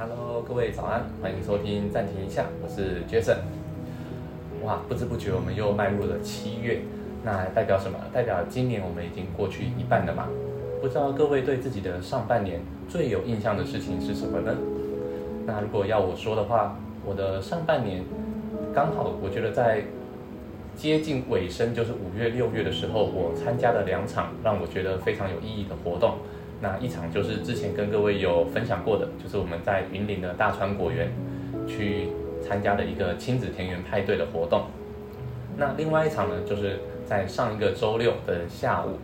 Hello，各位早安，欢迎收听暂停一下，我是 Jason。哇，不知不觉我们又迈入了七月，那代表什么？代表今年我们已经过去一半了嘛？不知道各位对自己的上半年最有印象的事情是什么呢？那如果要我说的话，我的上半年刚好，我觉得在接近尾声，就是五月、六月的时候，我参加了两场让我觉得非常有意义的活动。那一场就是之前跟各位有分享过的，就是我们在云林的大川果园去参加的一个亲子田园派对的活动。那另外一场呢，就是在上一个周六的下午，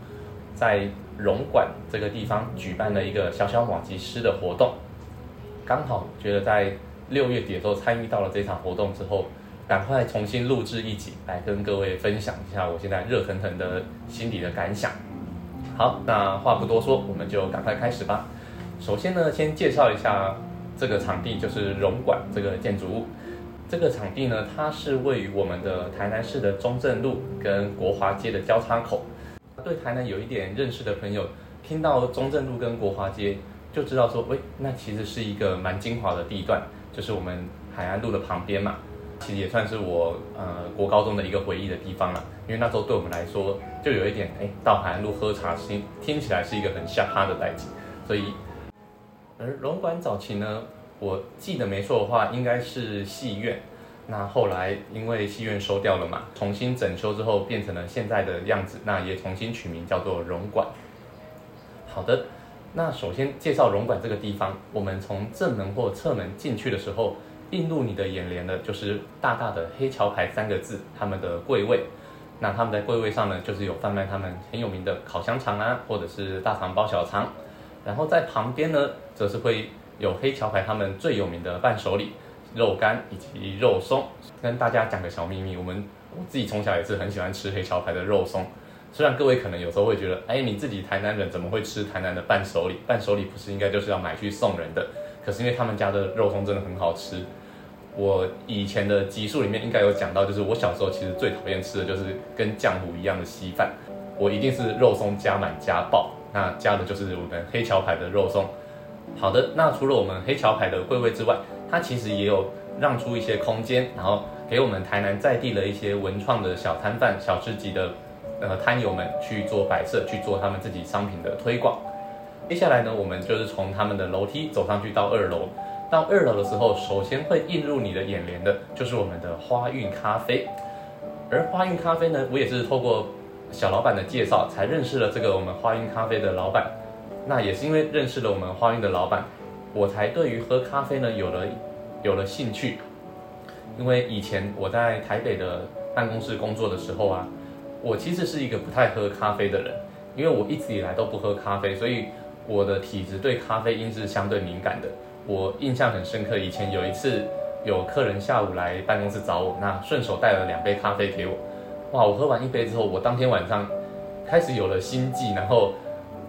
在荣馆这个地方举办了一个小小马吉师的活动。刚好觉得在六月底的时候参与到了这场活动之后，赶快重新录制一集来跟各位分享一下我现在热腾腾的心里的感想。好，那话不多说，我们就赶快开始吧。首先呢，先介绍一下这个场地，就是荣馆这个建筑物。这个场地呢，它是位于我们的台南市的中正路跟国华街的交叉口。对台南有一点认识的朋友，听到中正路跟国华街，就知道说，喂，那其实是一个蛮精华的地段，就是我们海岸路的旁边嘛。其实也算是我呃国高中的一个回忆的地方了，因为那时候对我们来说就有一点哎，到海岸路喝茶听听起来是一个很下趴的代际，所以而龙馆早期呢，我记得没错的话，应该是戏院，那后来因为戏院收掉了嘛，重新整修之后变成了现在的样子，那也重新取名叫做荣馆。好的，那首先介绍荣馆这个地方，我们从正门或侧门进去的时候。映入你的眼帘的，就是大大的黑桥牌三个字，他们的柜位。那他们在柜位上呢，就是有贩卖他们很有名的烤香肠啊，或者是大肠包小肠。然后在旁边呢，则是会有黑桥牌他们最有名的伴手礼，肉干以及肉松。跟大家讲个小秘密，我们我自己从小也是很喜欢吃黑桥牌的肉松。虽然各位可能有时候会觉得，哎，你自己台南人怎么会吃台南的伴手礼？伴手礼不是应该就是要买去送人的？可是因为他们家的肉松真的很好吃，我以前的集数里面应该有讲到，就是我小时候其实最讨厌吃的就是跟浆糊一样的稀饭，我一定是肉松加满加爆，那加的就是我们黑桥牌的肉松。好的，那除了我们黑桥牌的柜位之外，它其实也有让出一些空间，然后给我们台南在地的一些文创的小摊贩、小吃级的呃摊友们去做摆设，去做他们自己商品的推广。接下来呢，我们就是从他们的楼梯走上去到二楼。到二楼的时候，首先会映入你的眼帘的就是我们的花韵咖啡。而花韵咖啡呢，我也是透过小老板的介绍才认识了这个我们花韵咖啡的老板。那也是因为认识了我们花韵的老板，我才对于喝咖啡呢有了有了兴趣。因为以前我在台北的办公室工作的时候啊，我其实是一个不太喝咖啡的人，因为我一直以来都不喝咖啡，所以。我的体质对咖啡因是相对敏感的，我印象很深刻。以前有一次有客人下午来办公室找我，那顺手带了两杯咖啡给我，哇！我喝完一杯之后，我当天晚上开始有了心悸，然后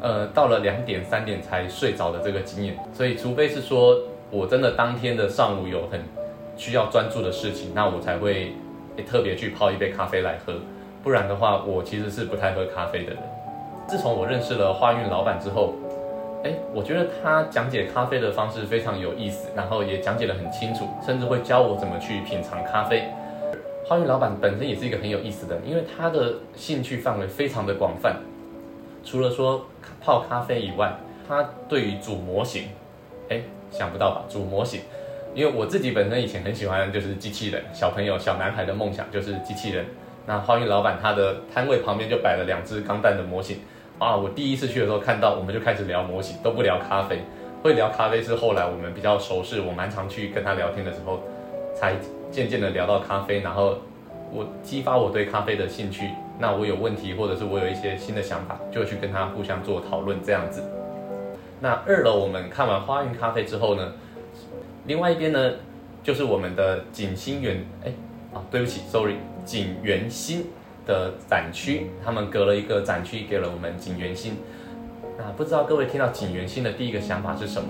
呃到了两点三点才睡着的这个经验。所以除非是说我真的当天的上午有很需要专注的事情，那我才会特别去泡一杯咖啡来喝，不然的话我其实是不太喝咖啡的人。自从我认识了花运老板之后。哎，我觉得他讲解咖啡的方式非常有意思，然后也讲解得很清楚，甚至会教我怎么去品尝咖啡。花运老板本身也是一个很有意思的，因为他的兴趣范围非常的广泛，除了说泡咖啡以外，他对于组模型，哎，想不到吧？组模型，因为我自己本身以前很喜欢就是机器人，小朋友小男孩的梦想就是机器人。那花运老板他的摊位旁边就摆了两只钢弹的模型。啊，我第一次去的时候看到，我们就开始聊模型，都不聊咖啡。会聊咖啡是后来我们比较熟识，我蛮常去跟他聊天的时候，才渐渐的聊到咖啡，然后我激发我对咖啡的兴趣。那我有问题或者是我有一些新的想法，就去跟他互相做讨论这样子。那二楼我们看完花运咖啡之后呢，另外一边呢就是我们的景星园，哎，啊，对不起，sorry，景园新。的展区，他们隔了一个展区给了我们景元星。那不知道各位听到景元星的第一个想法是什么？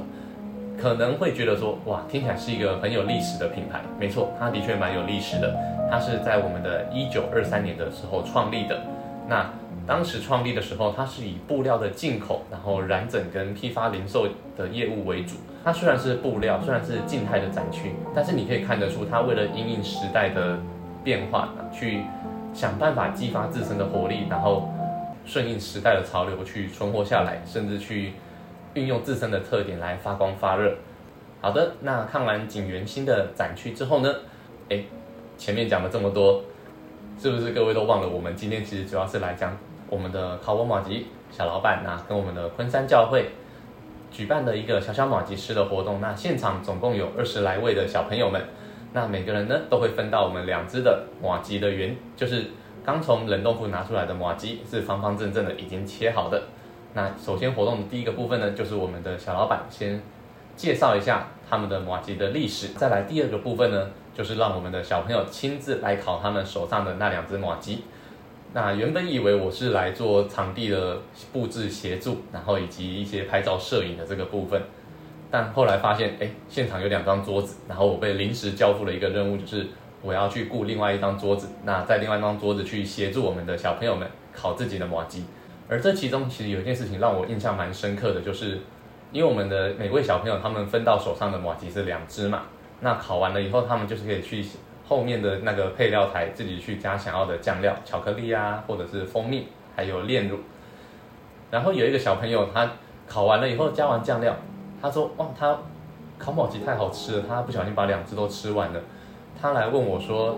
可能会觉得说，哇，听起来是一个很有历史的品牌。没错，它的确蛮有历史的。它是在我们的一九二三年的时候创立的。那当时创立的时候，它是以布料的进口，然后染整跟批发零售的业务为主。它虽然是布料，虽然是静态的展区，但是你可以看得出，它为了因应时代的变化，去想办法激发自身的活力，然后顺应时代的潮流去存活下来，甚至去运用自身的特点来发光发热。好的，那看完景园新的展区之后呢？哎，前面讲了这么多，是不是各位都忘了？我们今天其实主要是来讲。我们的考文马吉小老板呐，跟我们的昆山教会举办的一个小小马吉师的活动。那现场总共有二十来位的小朋友们，那每个人呢都会分到我们两只的马吉的圆，就是刚从冷冻库拿出来的马吉，是方方正正的，已经切好的。那首先活动的第一个部分呢，就是我们的小老板先介绍一下他们的马吉的历史。再来第二个部分呢，就是让我们的小朋友亲自来烤他们手上的那两只马吉。那原本以为我是来做场地的布置协助，然后以及一些拍照摄影的这个部分，但后来发现，哎，现场有两张桌子，然后我被临时交付了一个任务，就是我要去雇另外一张桌子，那在另外一张桌子去协助我们的小朋友们烤自己的麻鸡。而这其中其实有一件事情让我印象蛮深刻的，就是因为我们的每位小朋友他们分到手上的麻鸡是两只嘛，那烤完了以后，他们就是可以去。后面的那个配料台自己去加想要的酱料，巧克力啊，或者是蜂蜜，还有炼乳。然后有一个小朋友，他烤完了以后加完酱料，他说：“哇，他烤马吉太好吃了。”他不小心把两只都吃完了。他来问我说：“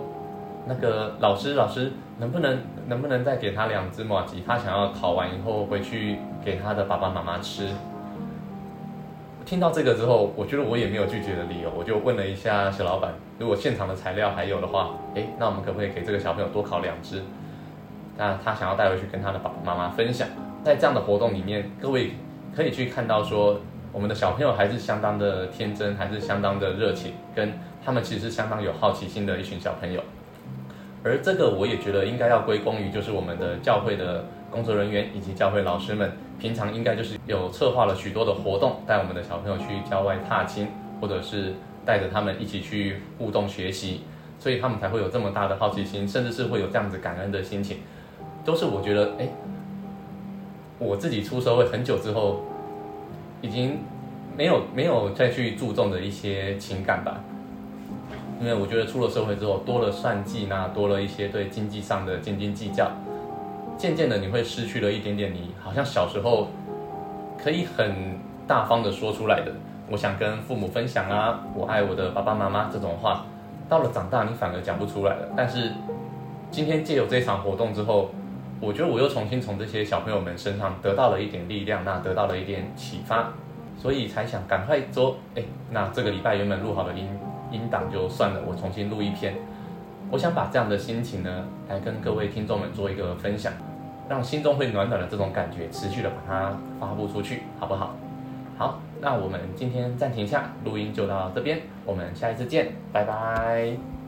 那个老师，老师能不能能不能再给他两只马吉？他想要烤完以后回去给他的爸爸妈妈吃。”听到这个之后，我觉得我也没有拒绝的理由，我就问了一下小老板，如果现场的材料还有的话，诶，那我们可不可以给这个小朋友多烤两只？那他想要带回去跟他的爸爸妈妈分享。在这样的活动里面，各位可以去看到说，我们的小朋友还是相当的天真，还是相当的热情，跟他们其实是相当有好奇心的一群小朋友。而这个我也觉得应该要归功于就是我们的教会的。工作人员以及教会老师们，平常应该就是有策划了许多的活动，带我们的小朋友去郊外踏青，或者是带着他们一起去互动学习，所以他们才会有这么大的好奇心，甚至是会有这样子感恩的心情，都是我觉得，哎，我自己出社会很久之后，已经没有没有再去注重的一些情感吧，因为我觉得出了社会之后，多了算计那多了一些对经济上的斤斤计较。渐渐的，你会失去了一点点你好像小时候可以很大方的说出来的，我想跟父母分享啊，我爱我的爸爸妈妈这种话，到了长大你反而讲不出来了。但是今天借由这场活动之后，我觉得我又重新从这些小朋友们身上得到了一点力量，那得到了一点启发，所以才想赶快做，哎，那这个礼拜原本录好的音音档就算了，我重新录一篇。我想把这样的心情呢，来跟各位听众们做一个分享。让心中会暖暖的这种感觉持续的把它发布出去，好不好？好，那我们今天暂停下录音，就到这边，我们下一次见，拜拜。